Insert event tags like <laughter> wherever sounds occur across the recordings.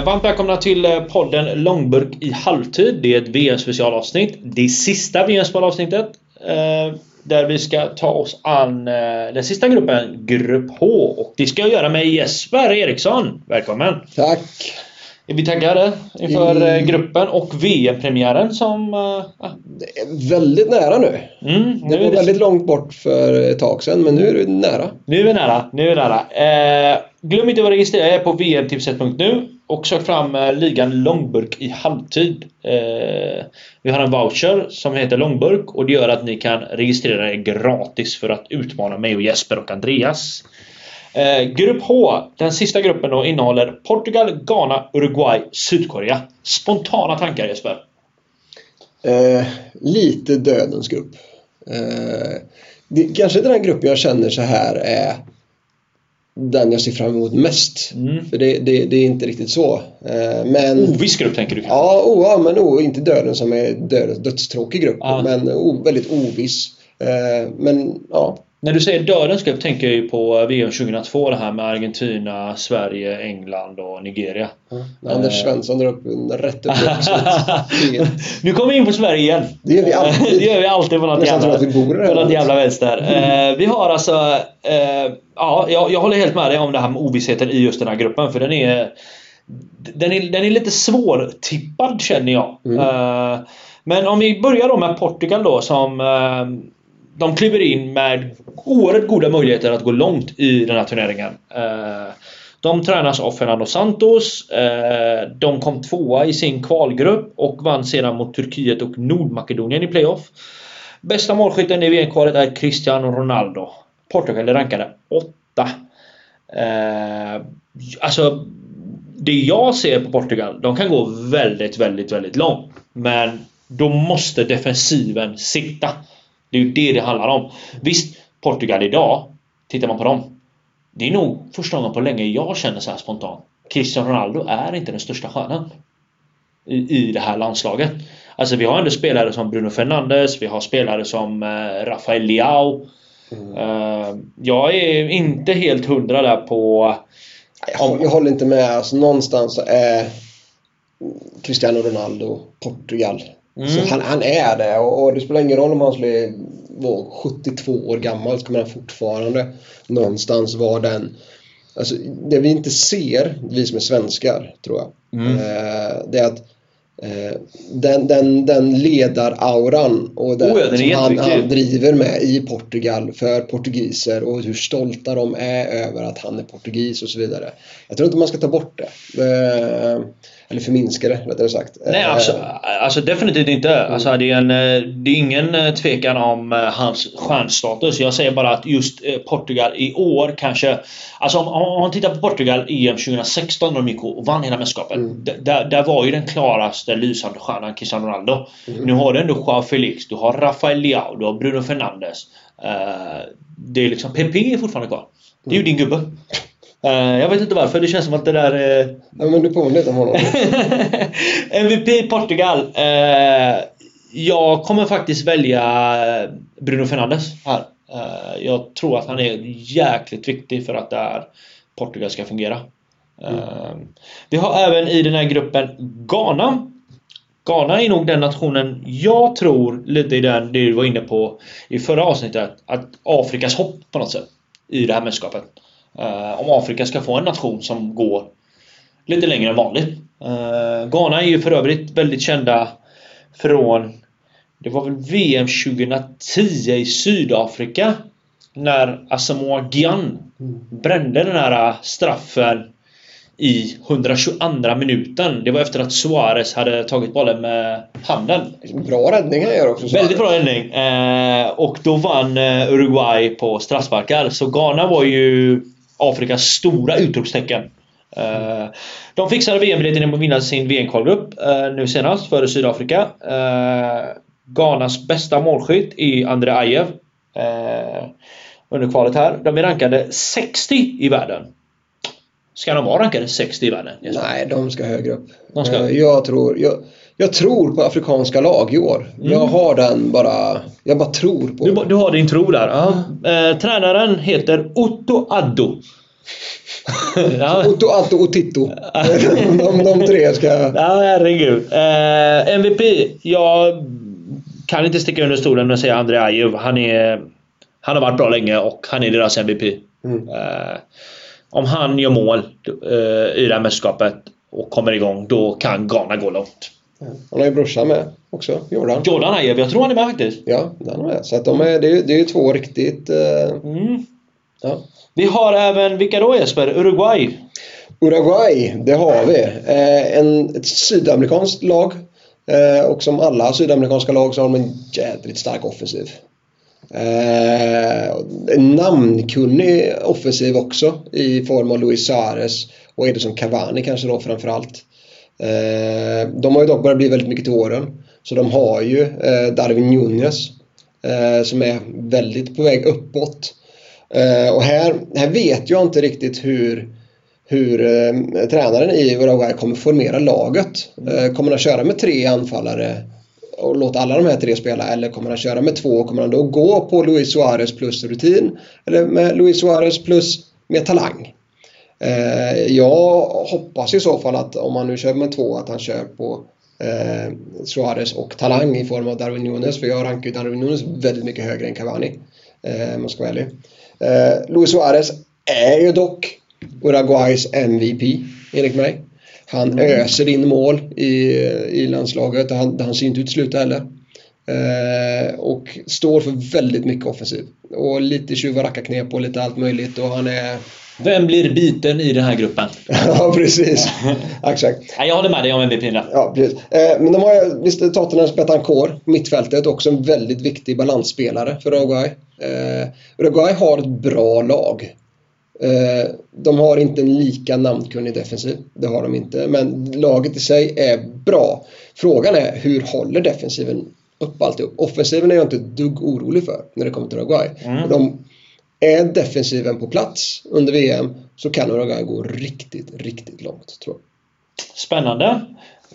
Eh, varmt välkomna till eh, podden Långburk i halvtid. Det är ett VM-specialavsnitt. Det sista VM-specialavsnittet. Eh, där vi ska ta oss an den sista gruppen, Grupp H. Och det ska jag göra med Jesper Eriksson. Välkommen! Tack! Är vi taggade inför eh, gruppen och VM-premiären som... ah, Det är väldigt nära nu. mm, Det nu, var är det, väldigt långt bort för ett tag sedan, men nu är det nära. nu är vi nära. Nu är nära. Eh, glöm inte att vara registrerad er på vmtipset.nu och sök fram eh, ligan Långburk i halvtid. Eh, vi har en voucher som heter Långburk och det gör att ni kan registrera er gratis för att utmana mig och Jesper och Andreas. Eh, grupp H, den sista gruppen då, innehåller Portugal, Ghana, Uruguay, Sydkorea. Spontana tankar Jesper? Eh, lite dödens grupp. Eh, det, kanske inte den gruppen jag känner så här är den jag ser fram emot mest. Mm. För det, det, det är inte riktigt så. Eh, men... Oviss grupp tänker du kanske? Ja, oh, ja, men oh, inte döden som är dödens dödstråkig grupp. Ja. Men oh, väldigt oviss. Eh, men ja, När du säger dödens grupp tänker jag ju på VM 2002 det här med Argentina, Sverige, England och Nigeria. när Anders Eh. Svensson drar upp en rätt upp <laughs> nu kommer vi in på Sverige igen. Det gör vi alltid. <laughs> det gör vi alltid på något jävla, att vi bor på något jävla vänster. Eh, vi har alltså... Eh, ja, jag, jag håller helt med dig om det här med ovissheten i just den här gruppen för den är... Den är, den är lite svårtippad känner jag. Mm. Eh, men om vi börjar då med Portugal då som... De kliver in med oerhört goda möjligheter att gå långt i den här turneringen. Eh, de tränas av Fernando Santos. Eh, de kom tvåa i sin kvalgrupp och vann sedan mot Turkiet och Nordmakedonien i playoff. Bästa målskytten i VM-kvalet är Cristiano Ronaldo. Portugal är rankade åtta. Eh, alltså, det jag ser på Portugal, de kan gå väldigt, väldigt, väldigt långt. Men då måste defensiven sitta. Det är ju det det handlar om. Visst, Portugal idag, tittar man på dem. Det är nog första gången på länge jag känner så här spontant. Cristiano Ronaldo är inte den största stjärnan. I, I det här landslaget. Alltså vi har ändå spelare som Bruno Fernandes, vi har spelare som eh, Rafael Leao. Mm. Eh, jag är inte helt hundra där på... Jag håller, jag håller inte med. Alltså, någonstans är Cristiano Ronaldo Portugal. Mm. Så han, han är det och, och det spelar ingen roll om han skulle vara 72 år gammal så kommer han fortfarande någonstans vara den Alltså det vi inte ser, vi som är svenskar tror jag, Mm. eh, det är att eh, den, den, den ledarauran och den, Oh ja, den som han, han driver med i Portugal för portugiser och hur stolta de är över att han är portugis och så vidare. Jag tror inte man ska ta bort det. Eh, eller förminska det rättare sagt. Nej, Eh, alltså, alltså definitivt inte. Alltså, det, är en, eh, det är ingen eh, tvekan om hans stjärnstatus. Jag säger bara att just Portugal i år kanske... Alltså om, om man tittar på Portugal EM 2016 när de gick och vann hela mästerskapet. Mm. Där, där var ju den klaraste lysande stjärnan Cristiano Ronaldo. Mm. Nu har du ändå Joao Felix, du har Rafael Leao, du har Bruno Fernandes. Det är liksom... PP är fortfarande kvar. Det är ju din gubbe. Eh, jag vet inte varför, det känns som att det där... eh, Ja, men du påminner lite om honom. <laughs> MVP Portugal. Eh, jag kommer faktiskt välja Bruno Fernandes här. Jag tror att han är jäkligt viktig för att det här Portugal ska fungera. Eh, vi har även i den här gruppen Ghana. Ghana är nog den nationen jag tror, lite i den du var inne på i förra avsnittet, att Afrikas hopp på något sätt i det här mästerskapet. Eh, om Afrika ska få en nation som går lite längre än vanligt. Uh, Ghana är ju för övrigt väldigt kända från Det var väl VM 2010 i Sydafrika När Asamoah Gyan brände den här straffen i 122 minuten. Det var efter att Suarez hade tagit bollen med handen. Bra räddning han gör också. så. Väldigt bra räddning. Eh, och då vann eh, Uruguay på straffsparkar. Så Ghana var ju Afrikas stora utropstecken. Uh, de fixade VM-biljetten genom att vinna sin VM-kvalgrupp uh, eh, nu senast före Sydafrika. Uh, Ghanas bästa målskytt är André Ajev. Under kvalet här. De är rankade 60 i världen. Ska de vara rankade 60 i världen? Nej, de ska högre upp. De ska- Eh, Jag tror, jag, jag tror på afrikanska lag i år. Mm. Jag har den bara... Jag bara tror på Du, du har din tro där. Ja. Eh, tränaren heter Otto Addo. <laughs> ja. Otto, Atto och Titto. <laughs> de, de tre ska... Ja, herregud. Eh, MVP. Jag kan inte sticka under stolen och säga Andrei Ajev. Han, är, han har varit bra länge och han är deras MVP. Mm. Eh, om han gör mål eh, i det här mästerskapet och kommer igång, då kan Ghana gå långt. Han har ju brorsan med också, Jordan. Jordan Ajev, jag tror han är med faktiskt. Ja, den är med. Så att de är, det, är, det är ju två riktigt... Eh, Mm. ja. Vi har även, vilka då Jesper? Uruguay? Uruguay, det har vi. Eh, en, ett sydamerikanskt lag. Eh, och som alla sydamerikanska lag så har de en jädrigt stark offensiv. Eh, namnkunnig offensiv också i form av Luis Suarez och Edison Cavani kanske då framförallt. Eh, de har ju dock börjat bli väldigt mycket till åren. Så de har ju eh, Darwin Nunez eh, som är väldigt på väg uppåt. Eh, och här, här vet jag inte riktigt hur hur eh, tränaren i Uruguay kommer formera laget. Eh, kommer han köra med tre anfallare och låta alla de här tre spela eller kommer han köra med två? Kommer han då gå på Luis Suarez plus rutin eller med Luis Suarez plus med talang? Eh, jag hoppas i så fall att om han nu kör med två att han kör på eh, Suarez och talang i form av Darwin Nunes för jag rankar ju Darwin Nunes väldigt mycket högre än Cavani. Eh, om man ska vara ärlig. Eh, Luis Suarez är ju dock Uruguays MVP enligt mig. Han öser in mål i, i landslaget. Han, han ser inte ut att sluta heller. Eh, och står för väldigt mycket offensiv. Och lite tjuvarackarknep och lite allt möjligt. Och han är... Vem blir biten i den här gruppen? <laughs> ja, precis. <laughs> Exakt. Nej, jag håller med dig om MVP. Ja, precis. Eh, men de har visst Tottenhams Betancourt, mittfältet, också en väldigt viktig balansspelare för Uruguay. Eh, Uruguay har ett bra lag. Eh, de har inte en lika namnkunnig defensiv. Det har de inte. Men laget i sig är bra. Frågan är hur håller defensiven upp alltihop? Offensiven är jag inte ett dugg orolig för när det kommer till Uruguay. Mm. De, är defensiven på plats under VM så kan Uruguay gå riktigt, riktigt långt tror jag. Spännande.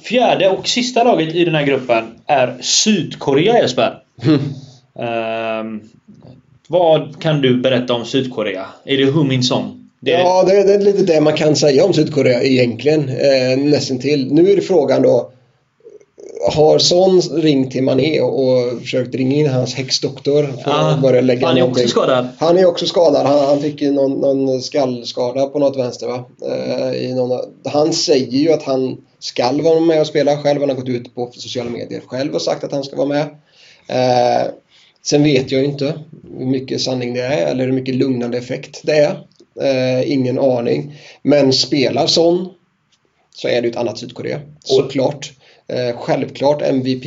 Fjärde och sista laget i den här gruppen är Sydkorea Jesper. <laughs> Ehm, vad kan du berätta om Sydkorea? Är det Huminson? Det är... Ja, det, det är lite det man kan säga om Sydkorea egentligen. Eh, nästan till. Nu är det frågan då. Har Son ringt till Mané och, försökt ringa in hans häxdoktor för Ah, att börja lägga han är någonting? också skadad. Han är också skadad. Han, han fick ju någon, någon skallskada på något vänster va? Eh, i någon, han säger ju att han skall vara med och spela själv. Han har gått ut på sociala medier själv och sagt att han ska vara med. Eh, sen vet jag inte hur mycket sanning det är eller hur mycket lugnande effekt det är. Eh, ingen aning. Men spelar sån så är det ett annat Sydkorea. Såklart. Eh, självklart MVP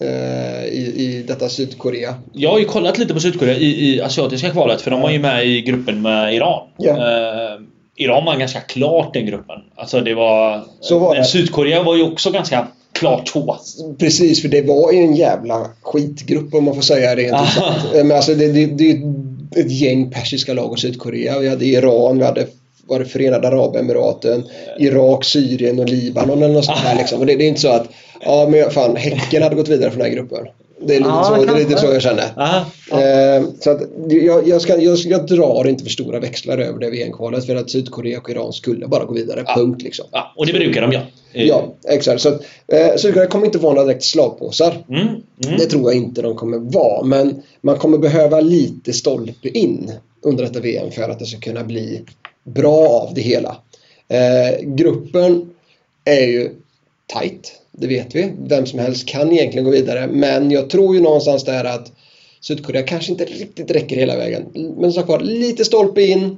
eh, i, i detta Sydkorea. Jag har ju kollat lite på Sydkorea i, i asiatiska kvalet för de var ju med i gruppen med Iran. Eh, Iran var ganska klart den gruppen. Alltså det var... Var det. Sydkorea var ju också ganska klart två. Precis, för det var ju en jävla skitgrupp om man får säga rent ut Ah. sagt. Men alltså det, det, det är ett gäng persiska lag och Sydkorea. Vi hade Iran, vi hade var det Förenade Arabemiraten, Irak, Syrien och Libanon eller något sånt där liksom. Och det, det är inte så att ja men fan Häcken hade gått vidare från den här gruppen. Det är lite, Ja, så, det är lite så jag känner. Aha, ja. Eh, så att jag, jag, ska, jag, jag drar inte för stora växlar över det VM-kvalet för att Sydkorea och Iran skulle bara gå vidare. Punkt liksom. ja, och det brukar de göra. Eh, Ja, exakt. Så att, eh, Sydkorea kommer inte vara några direkt slagpåsar. Mm, mm. Det tror jag inte de kommer vara. Men man kommer behöva lite stolpe in under detta VM för att det ska kunna bli bra av det hela. Eh, gruppen är ju tight. Det vet vi. Vem som helst kan egentligen gå vidare. Men jag tror ju någonstans där att Sydkorea kanske inte riktigt räcker hela vägen. Men som sagt var, lite stolpe in.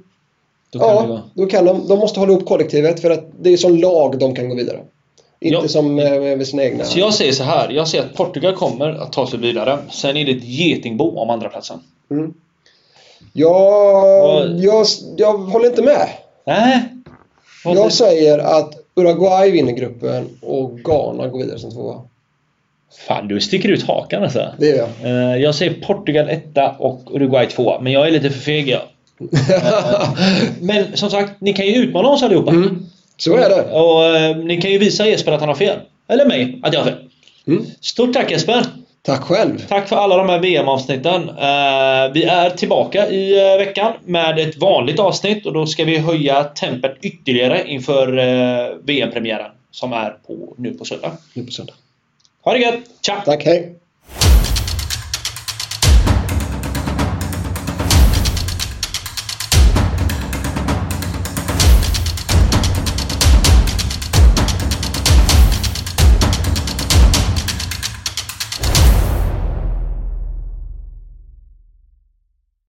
Då kan Ja, då kan de. De måste hålla ihop kollektivet för att det är som lag de kan gå vidare. Inte Ja. som eh, med sina egna... Så jag säger så här. Jag säger att Portugal kommer att ta sig vidare. Sen är det ett getingbo om andra platsen. Mm. Jag, Vad- jag, jag håller inte med. Nej. Vad Jag säger att Uruguay vinner gruppen och Ghana går vidare som tvåa. Fan, du sticker ut hakan alltså. Det gör jag. Eh, Jag säger Portugal etta och Uruguay tvåa. Men jag är lite för feg jag. <laughs> Men som sagt, ni kan ju utmana oss allihopa. Mm. Så är det. Och eh, ni kan ju visa Jesper att han har fel. Eller mig att jag har fel. Mm. Stort tack Jesper! Tack själv! Tack för alla de här VM-avsnitten. Uh, vi är tillbaka i uh, veckan med ett vanligt avsnitt och då ska vi höja tempet ytterligare inför uh, VM-premiären som är på, nu på söndag. Nu på söndag. Ha det gött! Tja! Tack, hej!